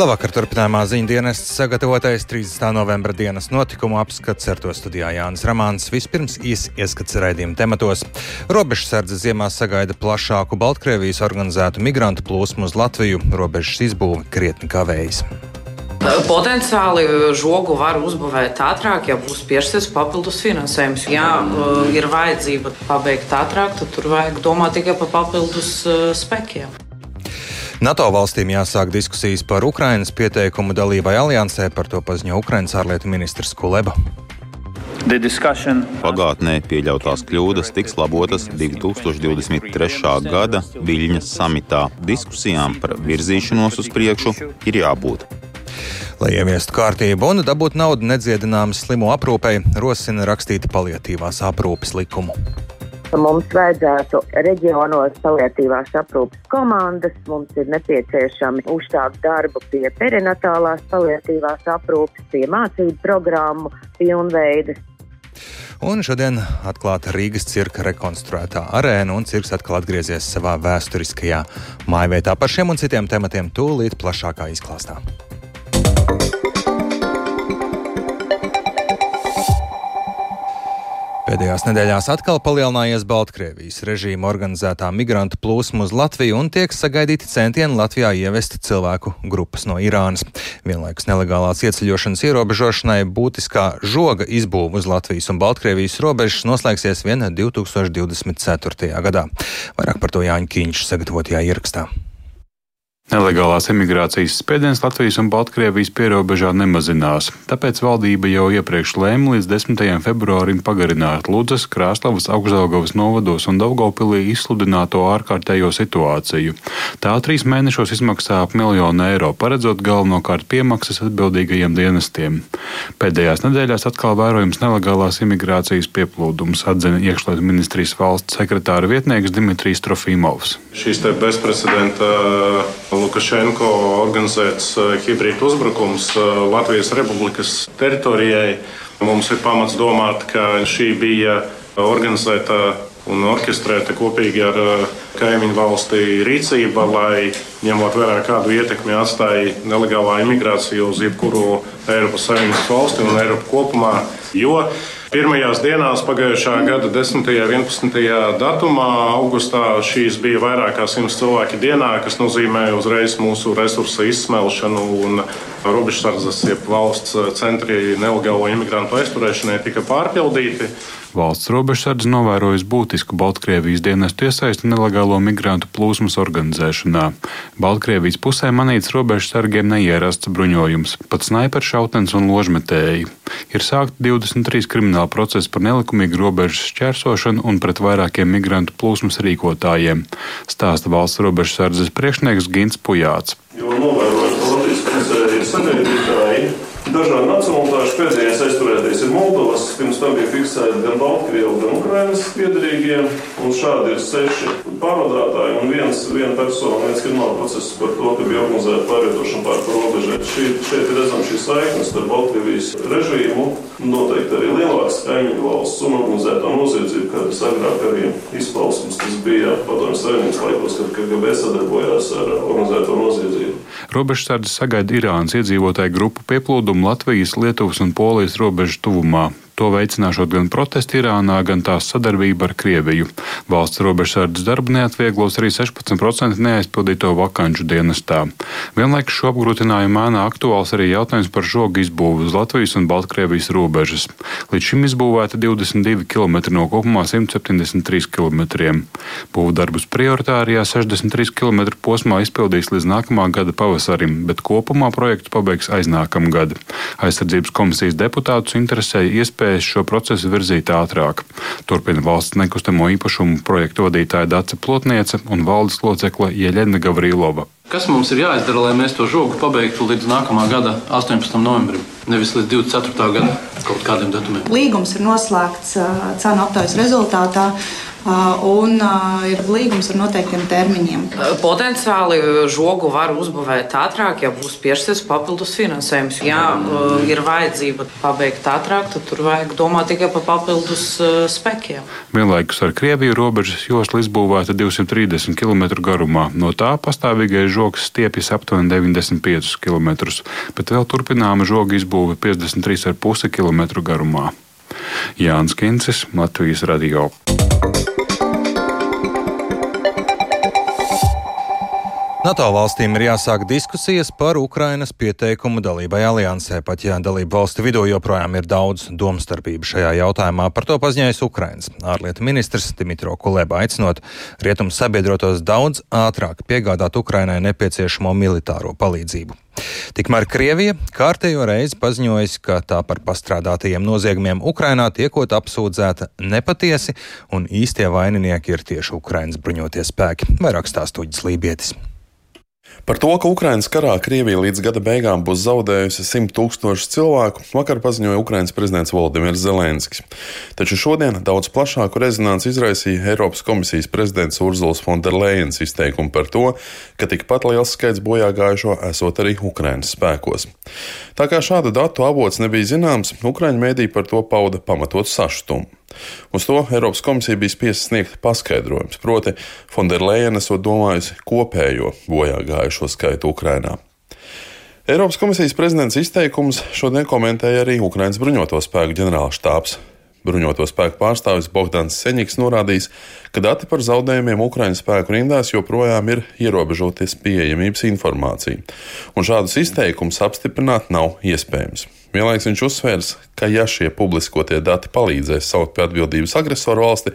Labvakar, turpinājumā ziņu dienas sagatavotais 30. novembra dienas notikumu apskats ar to studijā Jānis Ramāns. Vispirms īsi ieskats raidījuma tematos. Robežsardze ziemā sagaida plašāku Baltkrievijas organizētu migrantu plūsmu uz Latviju. Robežas izbūve krietni kavējas. Potenciāli žogu var uzbūvēt ātrāk, ja būs piešķirts papildus finansējums. Ja ir vajadzība pabeigt ātrāk, tad tur vajag domāt tikai par papildus spēkiem. NATO valstīm jāsāk diskusijas par Ukrainas pieteikumu dalībai aliansē, par to paziņo Ukrainas ārlietu ministrs Kuleba. Pagātnē pieļautās kļūdas tiks labotas 2023. gada Viļņas samitā. Diskusijām par virzīšanos uz priekšu ir jābūt. Lai ieviestu kārtību un dabūtu naudu nedziedināmas slimo aprūpei, rosina rakstīt paliatīvās aprūpes likumu. Mums vajadzētu reģionos palietīvās aprūpas komandas, mums ir nepieciešami uzstākt darbu pie perinatālās palietīvās aprūpas, pie mācību programmu pilnveidas. Un šodien atklāta Rīgas cirka rekonstruētā arēna, un cirks atkal atgriezies savā vēsturiskajā mājvietā. Par šiem un citiem tematiem tūlīt plašākā izklāstā. Pēdējās nedēļās atkal palielinājies Baltkrievijas režīma organizētā migrantu plūsma uz Latviju un tiek sagaidīti centieni Latvijā ievest cilvēku grupas no Irānas. Vienlaikus nelegālās ieceļošanas ierobežošanai būtiskā žoga izbūve uz Latvijas un Baltkrievijas robežas noslēgsies vien 2024. gadā. Vairāk par to Jāņa Kīņš sagatavotajā ierakstā. Nelegālās emigrācijas spiediens Latvijas un Baltkrievijas pierobežā nemazinās, tāpēc valdība jau iepriekš lēma līdz 10. februārim pagarināt Ludzas, Krāslavas, Augstdaugavas novados un Daugopilī izsludināto ārkārtējo situāciju. Tā trīs mēnešos izmaksā ap miljonu eiro, paredzot galvenokārt piemaksas atbildīgajiem dienestiem. Pēdējās nedēļās atkal vērojams nelegālās imigrācijas pieplūdums, atzina iekšlietu ministrijas valsts sekretāra vietnieks Dimitrijs Trofimovs. Šīs bezprecedenta Lukašenko organizēts eh, hibrīda uzbrukums eh, Latvijas Republikas teritorijai. Mums ir pamats domāt, ka šī bija organizēta un orķestrēta kopīgi ar eh, kaimiņu valstī rīcība, lai ņemot vērā kādu ietekmi atstāja nelegālā imigrācija uz jebkuru Eiropas Savienības valsti un Eiropu kopumā. Jo Pirmajās dienās pagājušā gada 10. un 11. datumā, augustā, šīs bija vairāk kā 100 cilvēki dienā, kas nozīmē uzreiz mūsu resursu izsmelšanu robežsardzes, valsts centri nelegālo imigrantu aizturēšanai tika pārpildīti. Valsts robežsardze novērojusi būtisku Baltkrievijas dienestu iesaisti nelegālo migrantu plūsmas organizēšanā. Baltkrievijas pusē manīts robežsargiem neierasts bruņojums, pat snaiper šautens un ložmetēji. Ir sākti 23 krimināla procesi par nelikumīgu robežas šķērsošanu un pret vairākiem migrantu plūsmas rīkotājiem, stāsta valsts robežsardzes priekšnieks Gins Pujāts. Jo novērojot, Latvijas pusē ir sabiedrītāji Dažādu nacionālitāšu pēdējais aizturētais ir Moldovas, pirms tam bija fiksēti gan Baltkrievu, gan Ukrainas piedarīgie, un šādi ir seši pārvadātāji un viens, viena persona, viens krimināla process par to, ka bija organizēta pārvietošana pār robežai. Šeit, šeit ir redzama šī saikne starp Baltkrievijas režīmu, noteikti arī lielākas kaimiņu valsts un organizētā noziedzība, kādas agrāk arī izpausmes, kas bija padomjas savienības laikos, kad KGB sadarbojās ar organizēto noziedzību. Robežsardze sagaida Irānas iedzīvotāju grupu pieplūdumu Latvijas, Lietuvas un Polijas robežu tuvumā. To veicināšot gan protesti Irānā, gan tās sadarbība ar Krieviju. Valsts robežsardzes darbu neatvieglos arī 16% neaizpildīto vakanču dienestā. Vienlaikus šo apgrūtinājumu mēnā aktuāls arī jautājums par žogu izbūvi uz Latvijas un Baltkrievijas robežas. Līdz šim izbūvēta 22 km no kopumā 173 km. Būvdarbus prioritārajā 63 km posmā izpildīs līdz nākamā gada pavasarim, bet kopumā projektu pabeigs aiznākamgad. Aizsardzības komisijas deputātus interesēja iespēja iespējas šo procesu virzīt ātrāk. Turpina valsts nekustamo īpašumu projektu vadītāja Dace Plotniece un valdes locekle Ieļena Gavrīlova. Kas mums ir jāizdara, lai mēs to žogu pabeigtu līdz nākamā gada 18. novembrim, nevis līdz 24. gada kaut kādiem datumiem? Līgums ir noslēgts cenu aptaujas rezultātā. Un ir līgums ar noteiktiem termiņiem. Potenciāli žogu var uzbūvēt ātrāk, ja būs piešķirts papildus finansējums. Ja ir vajadzība pabeigt ātrāk, tad tur vajag domāt tikai par papildus spēkiem. Vienlaikus ar Krieviju robežas josla izbūvēta 230 km garumā. No tā pastāvīgais žogs stiepjas aptuveni 95 km, bet vēl turpināma žoga izbūve 53,5 km garumā. Jānis Kincis, Latvijas Radio. NATO valstīm ir jāsāk diskusijas par Ukrainas pieteikumu dalībai aliansē, pat ja dalību valstu vidū joprojām ir daudz domstarpību šajā jautājumā. Par to paziņojis Ukrainas ārlietu ministrs Dimitro Kuleba, aicinot rietumu sabiedrotos daudz ātrāk piegādāt Ukrainai nepieciešamo militāro palīdzību. Tikmēr Krievija kārtējo reizi paziņojusi, ka tā par pastrādātajiem noziegumiem Ukrainā tiekot apsūdzēta nepatiesi, un īstie vaininieki ir tieši Ukrainas bruņotie spēki. Vairāk stāstuģis Lībietis. Par to, ka Ukraiņas karā Krievija līdz gada beigām būs zaudējusi 100 tūkstošus cilvēku, vakar paziņoja Ukraiņas prezidents Valdemirs Zelenskis. Taču šodien daudz plašāku rezonanci izraisīja Eiropas komisijas prezidents Urzuls Fonderlejens izteikumu par to, ka tikpat liels skaits bojā gājušo esot arī Ukraiņas spēkos. Tā kā šāda datu avots nebija zināms, Ukraiņu mēdī par to pauda pamatot sašutumu. Uz to Eiropas komisija bija spiesta sniegt paskaidrojumus, proti, Fonderleina esot domājusi kopējo bojā gājušo skaitu Ukrainā. Eiropas komisijas prezidents izteikums šodien komentēja arī Ukraiņas bruņoto spēku ģenerālštāps. Bruņoto spēku pārstāvis Bogdans Seņiks norādījis, ka dati par zaudējumiem Ukraiņas spēku rindās joprojām ir ierobežoties pieejamības informācija, un šādus izteikumus apstiprināt nav iespējams. Vienlaikus viņš uzsvērs, ka ja šie publiskotie dati palīdzēs saukt pie atbildības agresoru valsti,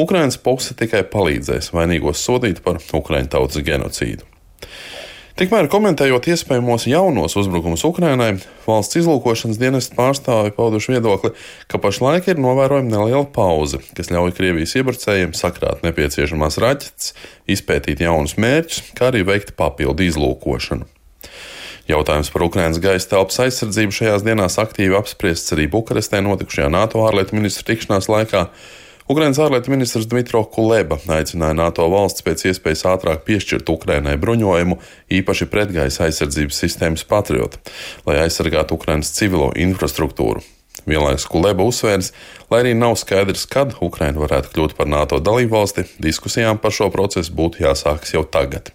Ukraiņas puse tikai palīdzēs vainīgos sodīt par Ukraiņu tautas genocīdu. Tikmēr komentējot iespējamos jaunos uzbrukumus Ukrainai, valsts izlūkošanas dienesta pārstāvi pauduši viedokli, ka pašlaik ir novērojama neliela pauze, kas ļauj Krievijas iebrucējiem sakrāt nepieciešamās raķetes, izpētīt jaunus mērķus, kā arī veikt papildu izlūkošanu. Jautājums par Ukrainas gaisa telpas aizsardzību šajās dienās aktīvi apspriests arī Bukarestē notikušajā NATO ārlietu ministru tikšanās laikā. Ukrainas ārlietu ministrs Dmitro Kuleba aicināja NATO valsts pēc iespējas ātrāk piešķirt Ukrainai bruņojumu, īpaši pretgaisa aizsardzības sistēmas Patriot, lai aizsargātu Ukrainas civilo infrastruktūru. Vienlaikus Kuleba uzsvērs, lai arī nav skaidrs, kad Ukraina varētu kļūt par NATO dalībvalsti, diskusijām par šo procesu būtu jāsākas jau tagad.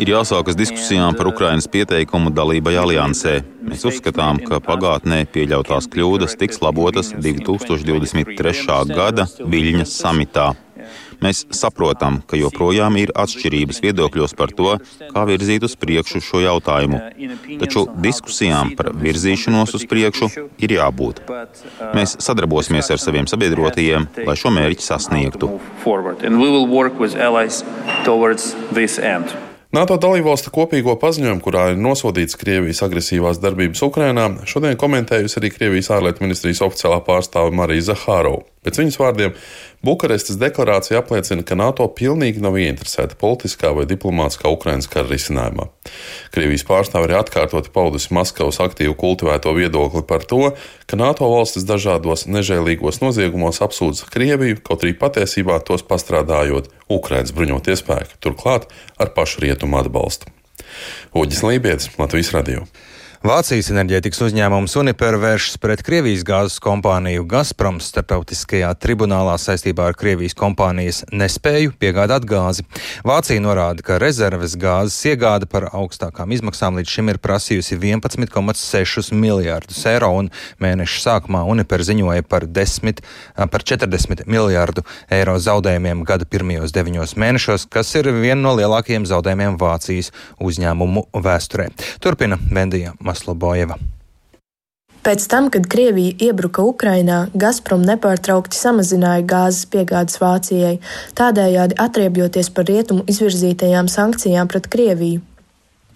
Ir jāsākas diskusijām par Ukrainas pieteikumu dalībai aliansē. Mēs uzskatām, ka pagātnē pieļautās kļūdas tiks labotas 2023. gada Viļņas samitā. Mēs saprotam, ka joprojām ir atšķirības viedokļos par to, kā virzīt uz priekšu šo jautājumu. Taču diskusijām par virzīšanos uz priekšu ir jābūt. Mēs sadarbosimies ar saviem sabiedrotajiem, lai šo mērķi sasniegtu. NATO dalībvalstu kopīgo paziņojumu, kurā ir nosodīts Krievijas agresīvās darbības Ukrainā, šodien komentējusi arī Krievijas ārlietu ministrijas oficiālā pārstāve Marija Zahārova. Pēc viņas vārdiem, Bukarestes deklarācija apliecina, ka NATO pilnīgi nav ieinteresēta politiskā vai diplomātiskā Ukrainas kara risinājumā. Krievijas pārstāve arī atkārtoti paudusi Maskavas aktīvu kultivēto viedokli par to, ka NATO valstis dažādos nežēlīgos noziegumos apsūdz Krieviju, kaut arī patiesībā tos pastrādājot Ukrainas bruņotie spēki, turklāt ar pašu rietumu atbalstu. Uģis Lībijams, Latvijas Radio. Vācijas enerģētikas uzņēmums Uniper vēršas pret Krievijas gāzes kompāniju Gazprom starptautiskajā tribunālā saistībā ar Krievijas kompānijas nespēju piegādāt gāzi. Vācija norāda, ka rezerves gāzes iegāde par augstākām izmaksām līdz šim ir prasījusi 11,6 miljārdus eiro, un mēneša sākumā Uniper ziņoja par, 10, par 40 miljārdu eiro zaudējumiem gada pirmajos deviņos mēnešos, kas ir viena no lielākajiem zaudējumiem Vācijas uzņēmumu vēsturē. Turpina Vendija. Maslobojeva. Pēc tam, kad Krievija iebruka Ukrainā, Gazprom nepārtraukti samazināja gāzes piegādes Vācijai, tādējādi atriebjoties par rietumu izvirzītajām sankcijām pret Krieviju.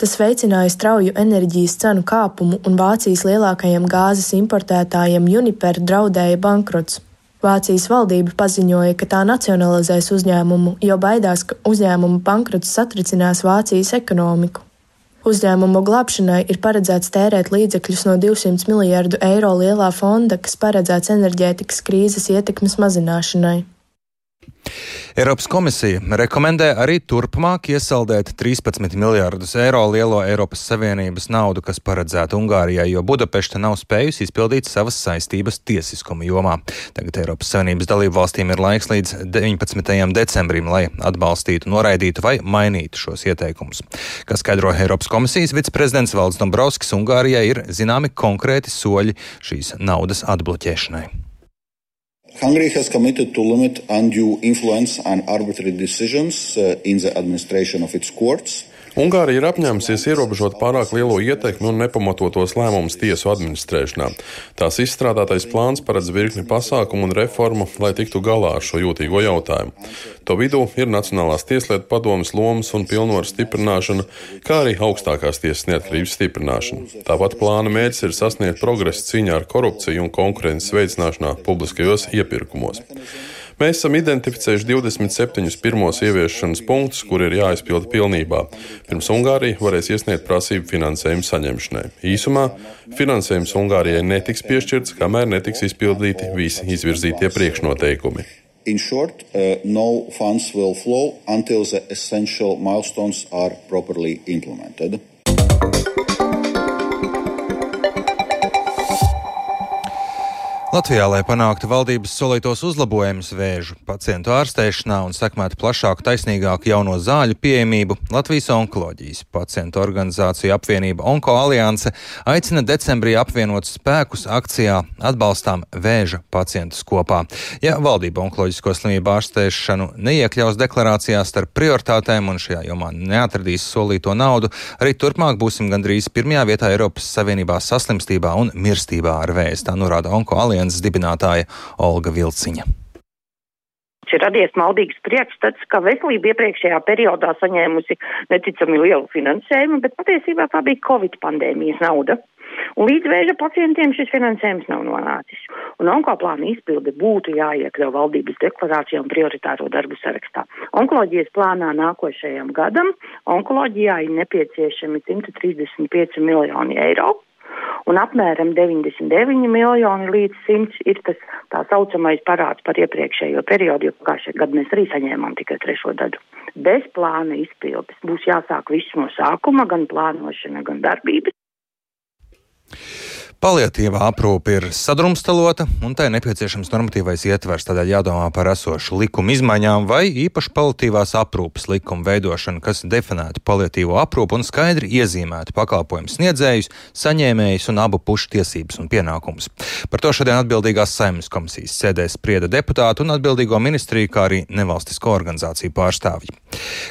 Tas veicināja strauju enerģijas cenu kāpumu un Vācijas lielākajiem gāzes importētājiem Uniper draudēja bankrots. Vācijas valdība paziņoja, ka tā nacionalizēs uzņēmumu, jo baidās, ka uzņēmuma bankrots satricinās Vācijas ekonomiku. Uzņēmumu glābšanai ir paredzēts tērēt līdzekļus no 200 miljardu eiro lielā fonda, kas paredzēts enerģētikas krīzes ietekmes mazināšanai. Eiropas komisija rekomendē arī turpmāk iesaldēt 13 miljārdus eiro lielo Eiropas Savienības naudu, kas paredzēta Ungārijai, jo Budapešta nav spējusi izpildīt savas saistības tiesiskuma jomā. Tagad Eiropas Savienības dalību valstīm ir laiks līdz 19. decembrim, lai atbalstītu, noraidītu vai mainītu šos ieteikumus. Kā skaidro Eiropas komisijas viceprezidents Valds Dombrovskis, Ungārijai ir zināmi konkrēti soļi šīs naudas atbloķēšanai. Hungary has committed to limit undue influence and arbitrary decisions uh, in the administration of its courts. Ungārija ir apņēmusies ierobežot pārāk lielo ietekmi un nepamatotos lēmumus tiesu administrēšanā. Tās izstrādātais plāns paredz virkni pasākumu un reformu, lai tiktu galā ar šo jūtīgo jautājumu. To vidū ir Nacionālās tieslietu padomas lomas un pilnvaru stiprināšana, kā arī augstākās tiesas neatkarības stiprināšana. Tāpat plāna mērķis ir sasniegt progresu cīņā ar korupciju un konkurences veicināšanā publiskajos iepirkumos. Mēs esam identificējuši 27 pirmos ieviešanas punktus, kur ir jāizpilda pilnībā. Pirms Ungārija varēs iesniegt prasību finansējumu saņemšanai. Īsumā finansējums Ungārijai netiks piešķirts, kamēr netiks izpildīti visi izvirzītie priekšnoteikumi. In short, uh, no funds will flow until the essential milestones are properly implemented. Latvijā, lai panāktu valdības solītos uzlabojumus vēžu pacientu ārstēšanā un sekmētu plašāku, taisnīgāku jauno zāļu pieejamību, Latvijas onkoloģijas pacientu organizācija apvienība Onko alianse aicina decembrī apvienot spēkus akcijā atbalstām vēža pacientus kopā. Ja valdība onkoloģisko slimību ārstēšanu neiekļaus deklarācijā starp prioritātēm un šajā jomā neatradīs solīto naudu, arī turpmāk būsim gandrīz pirmajā vietā Eiropas Savienībā saslimstībā un mirstībā ar vēzi, tā norāda Onko alianse alianses dibinātāja Olga Vilciņa ir radies maldīgs priekšstats, ka veselība iepriekšējā periodā saņēmusi neticami lielu finansējumu, bet patiesībā tā bija Covid pandēmijas nauda. Un līdz vēža pacientiem šis finansējums nav nonācis. Un onkoplāna izpilde būtu jāiekļau valdības deklarācijā un prioritāro darbu sarakstā. Onkoloģijas plānā nākošajam gadam onkoloģijā ir nepieciešami 135 miljoni eiro un apmēram 99 miljoni līdz 100 ir tas tā saucamais parāds par iepriekšējo periodu, jo pagājušajā gadā mēs arī saņēmām tikai trešo daļu. Bez plāna izpildes būs jāsāk viss no sākuma, gan plānošana, gan darbības. Paliatīvā aprūpe ir sadrumstalota, un tai nepieciešams normatīvais ietvers. Tādēļ jādomā par esošu likumu izmaiņām vai īpaši paliatīvās aprūpes likumu veidošanu, kas definētu paliatīvo aprūpu un skaidri iezīmētu pakalpojumu sniedzējus, saņēmējus un abu pušu tiesības un pienākumus. Par to šodien atbildīgās saimnes komisijas sēdē sprieda deputātu un atbildīgo ministriju, kā arī nevalstisko organizāciju pārstāvji.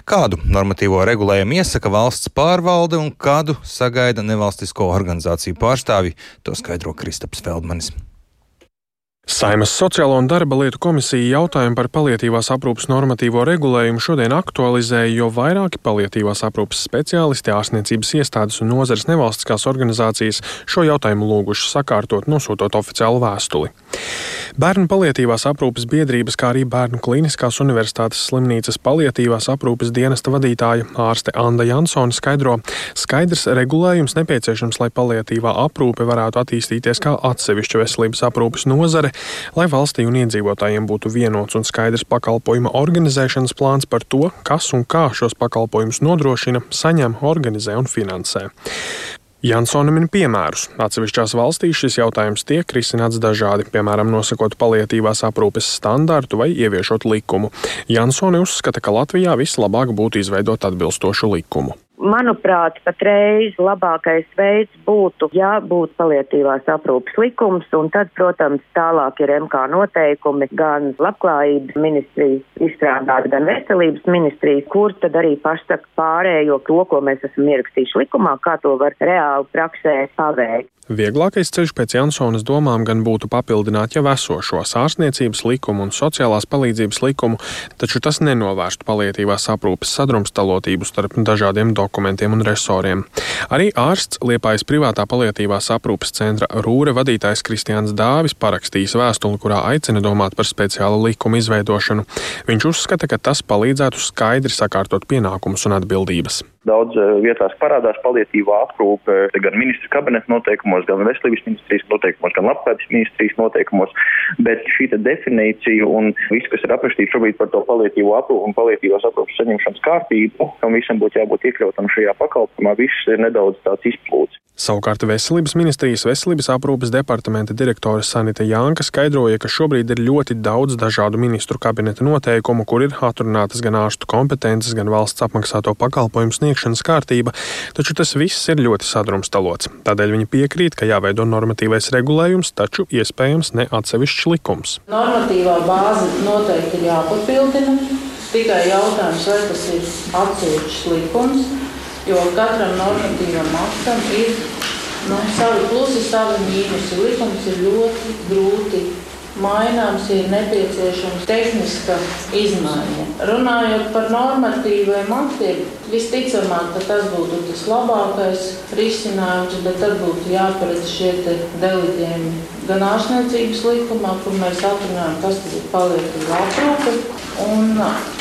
Kādu normatīvo regulējumu iesaka valsts pārvalde un kādu sagaida nevalstisko organizāciju pārstāvji? To skaidro Kristaps Feldmanis. Saimas Sociālo un darba lietu komisija jautājumu par palietīvās aprūpas normatīvo regulējumu šodien aktualizēja, jo vairāki palietīvās aprūpas speciālisti, ārstniecības iestādes un nozares nevalstiskās organizācijas šo jautājumu lūguši sakārtot, nosūtot oficiālu vēstuli. Bērnu palietīvās aprūpas biedrības, kā arī Bērnu Kliniskās Universitātes slimnīcas palietīvās aprūpas dienesta vadītāja ārste Anna Jansone skaidro, skaidrs regulējums nepieciešams, lai palietīvā aprūpe varētu attīstīties kā atsevišķa veselības aprūpas nozare lai valstī un iedzīvotājiem būtu vienots un skaidrs pakalpojuma organizēšanas plāns par to, kas un kā šos pakalpojumus nodrošina, saņem, organizē un finansē. Jansone min piemērus. Atsevišķās valstīs šis jautājums tiek risināts dažādi, piemēram, nosakot palietīvās aprūpes standārtu vai ieviešot likumu. Jansone uzskata, ka Latvijā vislabāk būtu izveidot atbilstošu likumu. Manuprāt, patreiz labākais veids būtu, ja būtu palietīvās aprūpas likums, un tad, protams, tālāk ir MK noteikumi gan labklājības ministrijas izstrādāt, gan veselības ministrijas, kur tad arī pasaka pārējo to, ko mēs esam ierakstījuši likumā, kā to var reāli praksē paveikt. Vieglākais ceļš pēc Jansonas domām gan būtu papildināt jau esošo ārstniecības likumu un sociālās palīdzības likumu, taču tas nenovērstu palietīvās aprūpes sadrumstalotību starp dažādiem dokumentiem un resoriem. Arī ārsts Liepājas privātā palietīvās aprūpes centra Rūre vadītājs Kristiāns Dāvis parakstījis vēstuli, kurā aicina domāt par speciālu likumu izveidošanu. Viņš uzskata, ka tas palīdzētu skaidri sakārtot pienākumus un atbildības. Daudz eh, vietās parādās palietīvā aprūpe gan ministra kabineta noteikumos, gan veselības ministrijas noteikumos, gan labklājības ministrijas noteikumos, bet šī definīcija un viss, kas ir aprakstīts šobrīd par to palietīvo aprūpu un palietīvās aprūpas saņemšanas kārtību, kam visam būtu jābūt iekļautam šajā pakalpojumā, viss ir nedaudz tāds izplūds. Savukārt Veselības ministrijas veselības aprūpes departamenta direktore Sanita Janka skaidroja, ka šobrīd ir ļoti daudz dažādu ministru kabineta noteikumu, kur ir atrunātas gan ārstu kompetences, gan valsts apmaksāto pakalpojumu sniegšanas kārtība, taču tas viss ir ļoti sadrumstalots. Tādēļ viņi piekrīt, ka jāveido normatīvais regulējums, taču iespējams ne atsevišķs likums. Normatīvā bāze noteikti ir jāpapildina. Tikai jautājums, vai tas ir atsevišķs likums jo katram normatīvam aktam ir nu, savi plusi, savi mīnusi. Likums ir ļoti grūti maināms, ir nepieciešama tehniska izmaiņa. Runājot par normatīviem aktiem, visticamāk, ka tas būtu tas labākais risinājums, bet tad būtu jāparedz šie deliģējumi gan ārstniecības likumā, kur mēs atrunājam, kas tad ir palietīva aprūpe un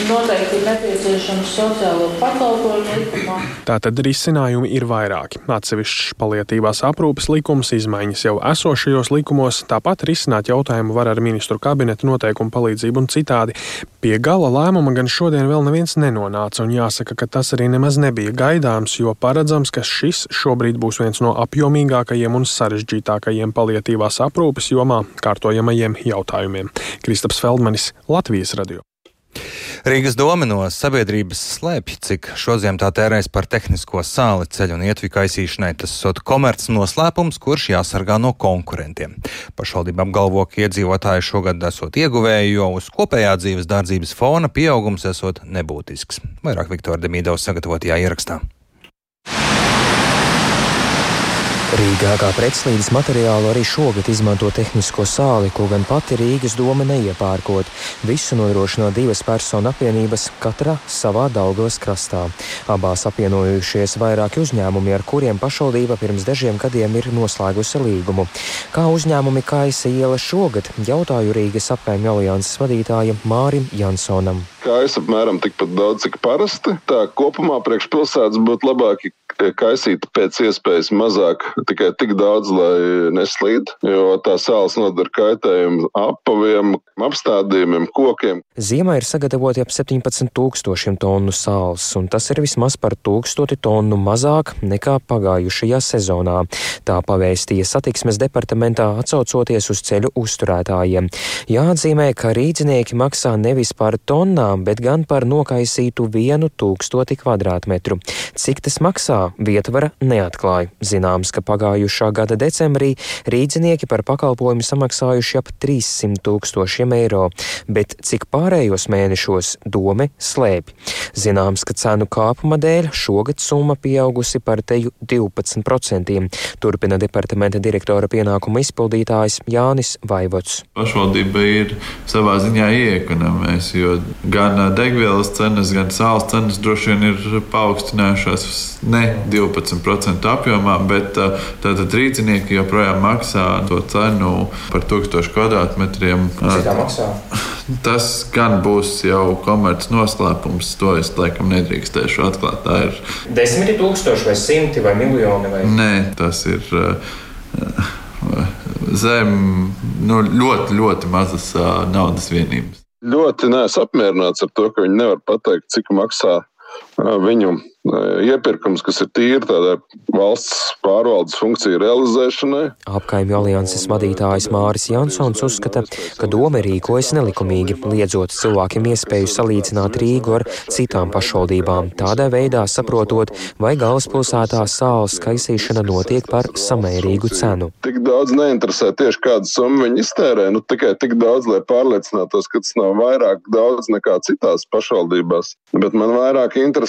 noteikti ir nepieciešams sociālo pakalpojumu likumā. Tātad risinājumi ir vairāki. Atsevišķs palietībās aprūpes likums, izmaiņas jau esošajos likumos, tāpat risināt jautājumu var ar ministru kabineta noteikumu palīdzību un citādi. Pie gala lēmuma gan šodien vēl neviens nenonāca, un jāsaka, ka tas arī nemaz nebija gaidāms, jo paredzams, ka šis šobrīd būs viens no apjomīgākajiem un sarežģītākajiem palietībās aprūpes jomā kārtojamajiem jautājumiem. Kristaps Feldmanis, Latvijas radio. Rīgas doma no sabiedrības slēpj, cik šodien tā tērēs par tehnisko sāli ceļu un ietvi kaisīšanai. Tas ir komerces noslēpums, kurš jāsargā no konkurentiem. Pašvaldība apgalvo, ka iedzīvotāji šogad esot ieguvēji, jo uz kopējā dzīves dārdzības fona pieaugums esot nebūtisks. Vairāk Viktora Demīdovs sagatavotajā ierakstā. Rīgā kā pretslīdes materiālu arī šogad izmanto tehnisko sāli, ko gan pati Rīgas doma neiepērkot. Visu nodrošino divas personu apvienības, katra savā Daugavas krastā. Abās apvienojušies vairāki uzņēmumi, ar kuriem pašvaldība pirms dažiem gadiem ir noslēgusi līgumu. Kā uzņēmumi kaisa iela šogad, jautāju Rīgas apkaimju alianses vadītājam Mārim Jansonam. Kājas apmēram tikpat daudz, cik parasti. Tā kopumā priekšpilsētas būtu labāk kaisīt pēc iespējas mazāk, tikai tik daudz, lai neslīd, jo tā sāls nodara kaitējumu apaviem, apstādījumiem, kokiem. Ziemā ir sagatavoti ap 17,000 tonu sāls, un tas ir vismaz par tūkstoti tonu mazāk nekā pagājušajā sezonā. Tā pavēstīja satiksmes departamentā atsaucoties uz ceļu uzturētājiem. Jāatzīmē, ka rīdzinieki maksā nevis par tonnām, bet gan par nokaisītu vienu tūkstoti kvadrātmetru. Cik tas maksā? vietvara neatklāja. Zināms, ka pagājušā gada decembrī rīdzinieki par pakalpojumu samaksājuši ap 300 tūkstošiem eiro, bet cik pārējos mēnešos dome slēpj. Zināms, ka cenu kāpuma dēļ šogad summa pieaugusi par teju 12%, turpina departamenta direktora pienākumu izpildītājs Jānis Vaivots. Pašvaldība ir savā ziņā iekonomēs, jo gan degvielas cenas, gan sāls cenas droši vien ir paaugstinājušās ne 12% apjomā, bet tātad rīznieki joprojām maksā to cenu par 1000 kvadrātmetriem. Cik tā maksā? Tas gan būs jau komerces noslēpums. To es laikam nedrīkstēšu atklāt. Tā ir desmit tūkstoši vai simti vai miljoni? Vai? Nē, tas ir. Zem nu, ļoti, ļoti mazas uh, naudas vienības. Ļoti neesmu apmierināts ar to, ka viņi nevar pateikt, cik maksā uh, viņu iepirkums, kas ir tīri tādā valsts pārvaldes funkciju realizēšanai. Apkaimju alianses vadītājs Māris Jansons uzskata, ka doma rīkojas nelikumīgi, liedzot cilvēkiem iespēju salīdzināt Rīgu ar citām pašvaldībām, tādā veidā saprotot, vai galvaspilsētā sāls kaisīšana notiek par samērīgu cenu. Tik daudz neinteresē tieši kādu summu viņi iztērē, nu tikai tik daudz, lai pārliecinātos, ka tas nav vairāk daudz nekā citās pašvaldībās. Bet man vairāk interesē,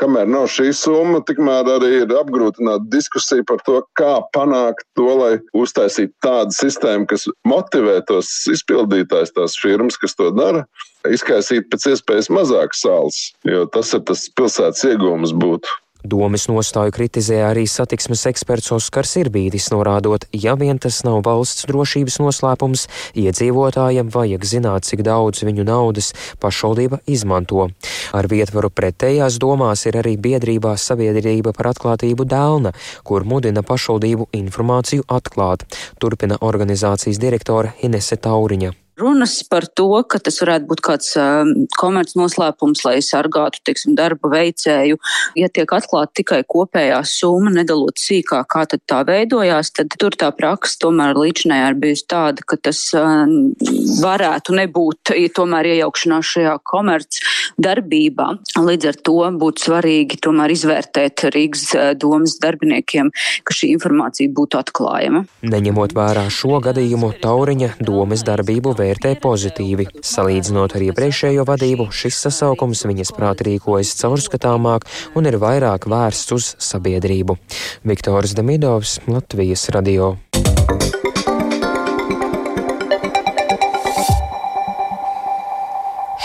kamēr nav šī summa, tikmēr arī ir apgrūtināta diskusija par to, kā panākt to, lai uztaisītu tādu sistēmu, kas motivē tos izpildītājs, tās firmas, kas to dara, izkaisīt pēc iespējas mazāk sāls, jo tas ir tas pilsētas iegūms būtu. Domas nostāju kritizē arī satiksmes eksperts Oskars Irbītis, norādot, ja vien tas nav valsts drošības noslēpums, iedzīvotājiem vajag zināt, cik daudz viņu naudas pašvaldība izmanto. Ar vietvaru pretējās domās ir arī biedrībā Sabiedrība par atklātību Dēlna, kur mudina pašvaldību informāciju atklāt, turpina organizācijas direktore Inese Tauriņa. Runas par to, ka tas varētu būt kāds um, komerc noslēpums, lai sargātu, teiksim, darba veicēju. Ja tiek atklāta tikai kopējā summa, nedalot sīkāk, kā tad tā veidojās, tad tur tā praksa tomēr līdšanai ir bijusi tāda, ka tas um, varētu nebūt ja tomēr iejaukšanās šajā komerc darbībā. Līdz ar to būtu svarīgi tomēr izvērtēt Rīgas uh, domas darbiniekiem, ka šī informācija būtu atklājama. Neņemot vērā šo gadījumu, Tauriņa domas darbību vērtēt vērtē pozitīvi. Salīdzinot ar iepriekšējo vadību, šis sasaukums viņas prāt rīkojas caurskatāmāk un ir vairāk vērsts uz sabiedrību. Viktors Demidovs, Latvijas radio.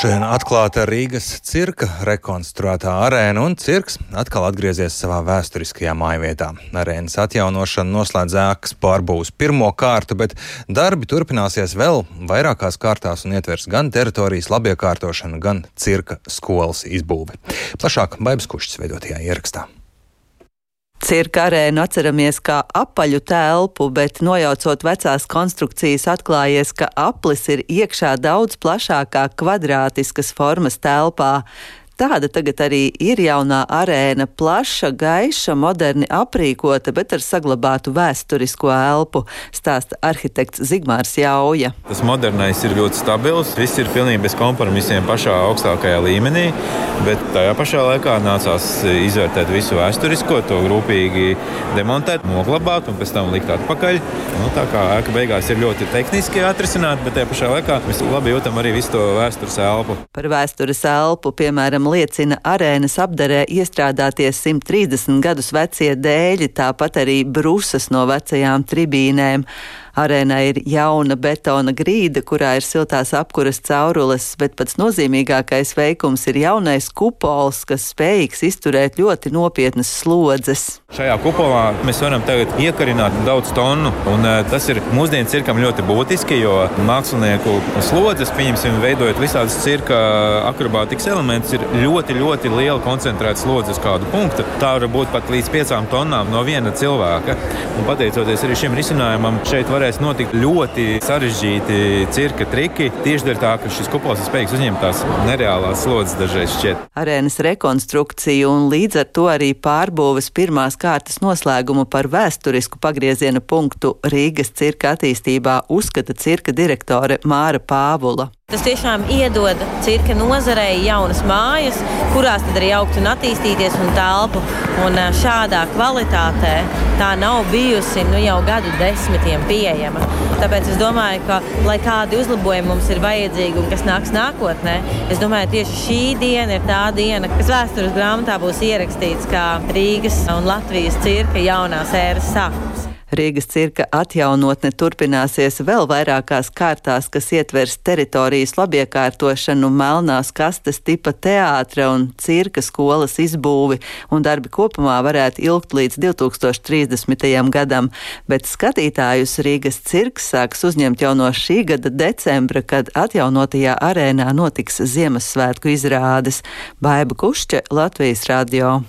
Šodien atklāta Rīgas cirka rekonstruētā arēna, un cirks atkal atgriezies savā vēsturiskajā mājvietā. Arēnas atjaunošana noslēdz ēkas pārbūves pirmo kārtu, bet darbi turpināsies vēl vairākās kārtās un ietvers gan teritorijas labiekārtošanu, gan cirka skolas izbūvi. Plašāk Baibas Kušķis veidotajā ierakstā. Cirka arēnu atceramies kā apaļu telpu, bet nojaucot vecās konstrukcijas atklājies, ka aplis ir iekšā daudz plašākā kvadrātiskas formas telpā. Tāda tagad arī ir jaunā arēna, plaša, gaiša, moderni aprīkota, bet ar saglabātu vēsturisko elpu, stāsta arhitekts Zigmārs Jauja. Tas modernais ir ļoti stabils, viss ir pilnīgi bez kompromisiem pašā augstākajā līmenī, bet tajā pašā laikā nācās izvērtēt visu vēsturisko, to rūpīgi demontēt, noglabāt un pēc tam likt atpakaļ. Nu, tā kā ēka beigās ir ļoti tehniski atrisināta, bet tajā pašā laikā mēs labi jūtam arī visu to vēstures elpu. Par vēstures elpu, piemēram, liecina arēnas apdarē iestrādātie 130 gadus vecie dēļi, tāpat arī brusas no vecajām tribīnēm. Arēnā ir jauna betona grīda, kurā ir siltās apkuras caurules, bet pats nozīmīgākais veikums ir jaunais kupols, kas spējīgs izturēt ļoti nopietnas slodzes. Šajā kupolā mēs varam tagad iekarināt daudz tonu, un uh, tas ir mūsdienu cirkam ļoti būtiski, jo mākslinieku slodzes, pieņemsim, veidojot visādus cirka akrobātikas elementus, ir ļoti, ļoti liela koncentrēta slodze uz kādu punktu. Tā var būt pat līdz piecām tonnām no viena cilvēka. Un pateicoties arī šim risinājumam, šeit var varēs notikt ļoti sarežģīti cirka triki. Tieši dēļ tā, ka šis kupols ir spējīgs uzņemt tās nereālās slodzes dažreiz šķiet. Arēnas rekonstrukciju un līdz ar to arī pārbūves pirmās kārtas noslēgumu par vēsturisku pagrieziena punktu Rīgas cirka attīstībā uzskata cirka direktore Māra Pāvula. Tas tiešām iedod cirka nozarei jaunas mājas, kurās tad arī augt un attīstīties un telpu. Un šādā kvalitātē tā nav bijusi nu, jau gadu desmitiem pieejama. Tāpēc es domāju, ka, lai kādi uzlabojumi mums ir vajadzīgi un kas nāks nākotnē, es domāju, tieši šī diena ir tā diena, kas vēstures grāmatā būs ierakstīts kā Rīgas un Latvijas cirka jaunās ēras sākums. Rīgas cirka atjaunotne turpināsies vēl vairākās kārtās, kas ietvers teritorijas labiekārtošanu, melnās kastes tipa teātra un cirka skolas izbūvi, un darbi kopumā varētu ilgt līdz 2030. gadam, bet skatītājus Rīgas cirks sāks uzņemt jau no šī gada decembra, kad atjaunotajā arēnā notiks Ziemassvētku izrādes. Baiba Kušķe, Latvijas radio.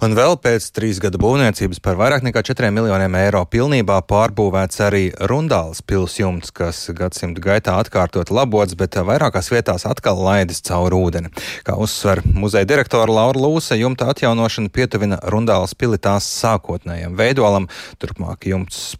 Un vēl pēc trīs gadu būvniecības par vairāk nekā 4 miljoniem eiro pilnībā pārbūvēts arī Rundāls pilsjumts, kas gadsimtu gaitā atkārtot labots, bet vairākās vietās atkal laidis caur ūdeni. Kā uzsver muzeja direktora Laura Lūse, jumta atjaunošana pietuvina Rundāls pili tās sākotnējam veidolam, turpmāk jumts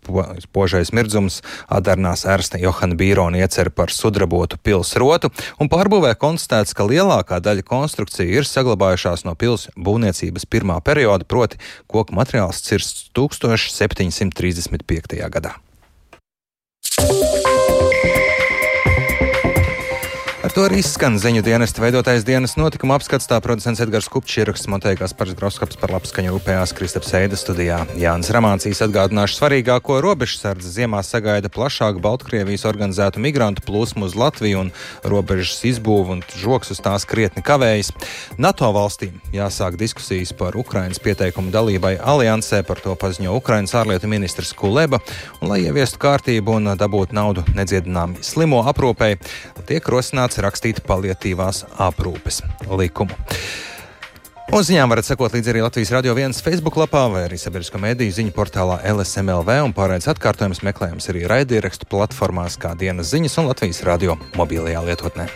spožais mirdzums atdarnās ērsta Johana Bīrona iecer par sudrabotu pilsrotu, un pārbūvē konstatēts, ka lielākā daļa konstrukciju ir saglabājušās no pils būvniecības pirmā perioda proti koku materiāls cirsts 1735. gadā. Ar to arī izskan ziņu dienesta veidotais dienas notikuma apskats. Tā producents Edgars Kupčs ieraksts montējās par Groskaps par labskaņu rūpējās Kristaps Eida studijā. Jānis Ramāncīs atgādināšu svarīgāko robežsardze ziemā sagaida plašāku Baltkrievijas organizētu migrantu plūsmu uz Latviju un robežas izbūvu un žoks uz tās krietni kavējas. NATO valstīm jāsāk diskusijas par Ukrainas pieteikumu dalībai aliansē, par to paziņo Ukrainas ārlietu ministrs Kuleba, un lai ieviestu kārtību un dabūtu naudu nedziedināmi slimo aprūpei, tiek rosināts aicināts rakstīt paliatīvās aprūpes likumu. Un ziņām varat sekot līdzi arī Latvijas Radio 1 Facebook lapā vai arī sabiedrisko mediju ziņu portālā LSMLV un pārējais atkārtojums meklējams arī raidierakstu platformās kā dienas ziņas un Latvijas radio mobilajā lietotnē.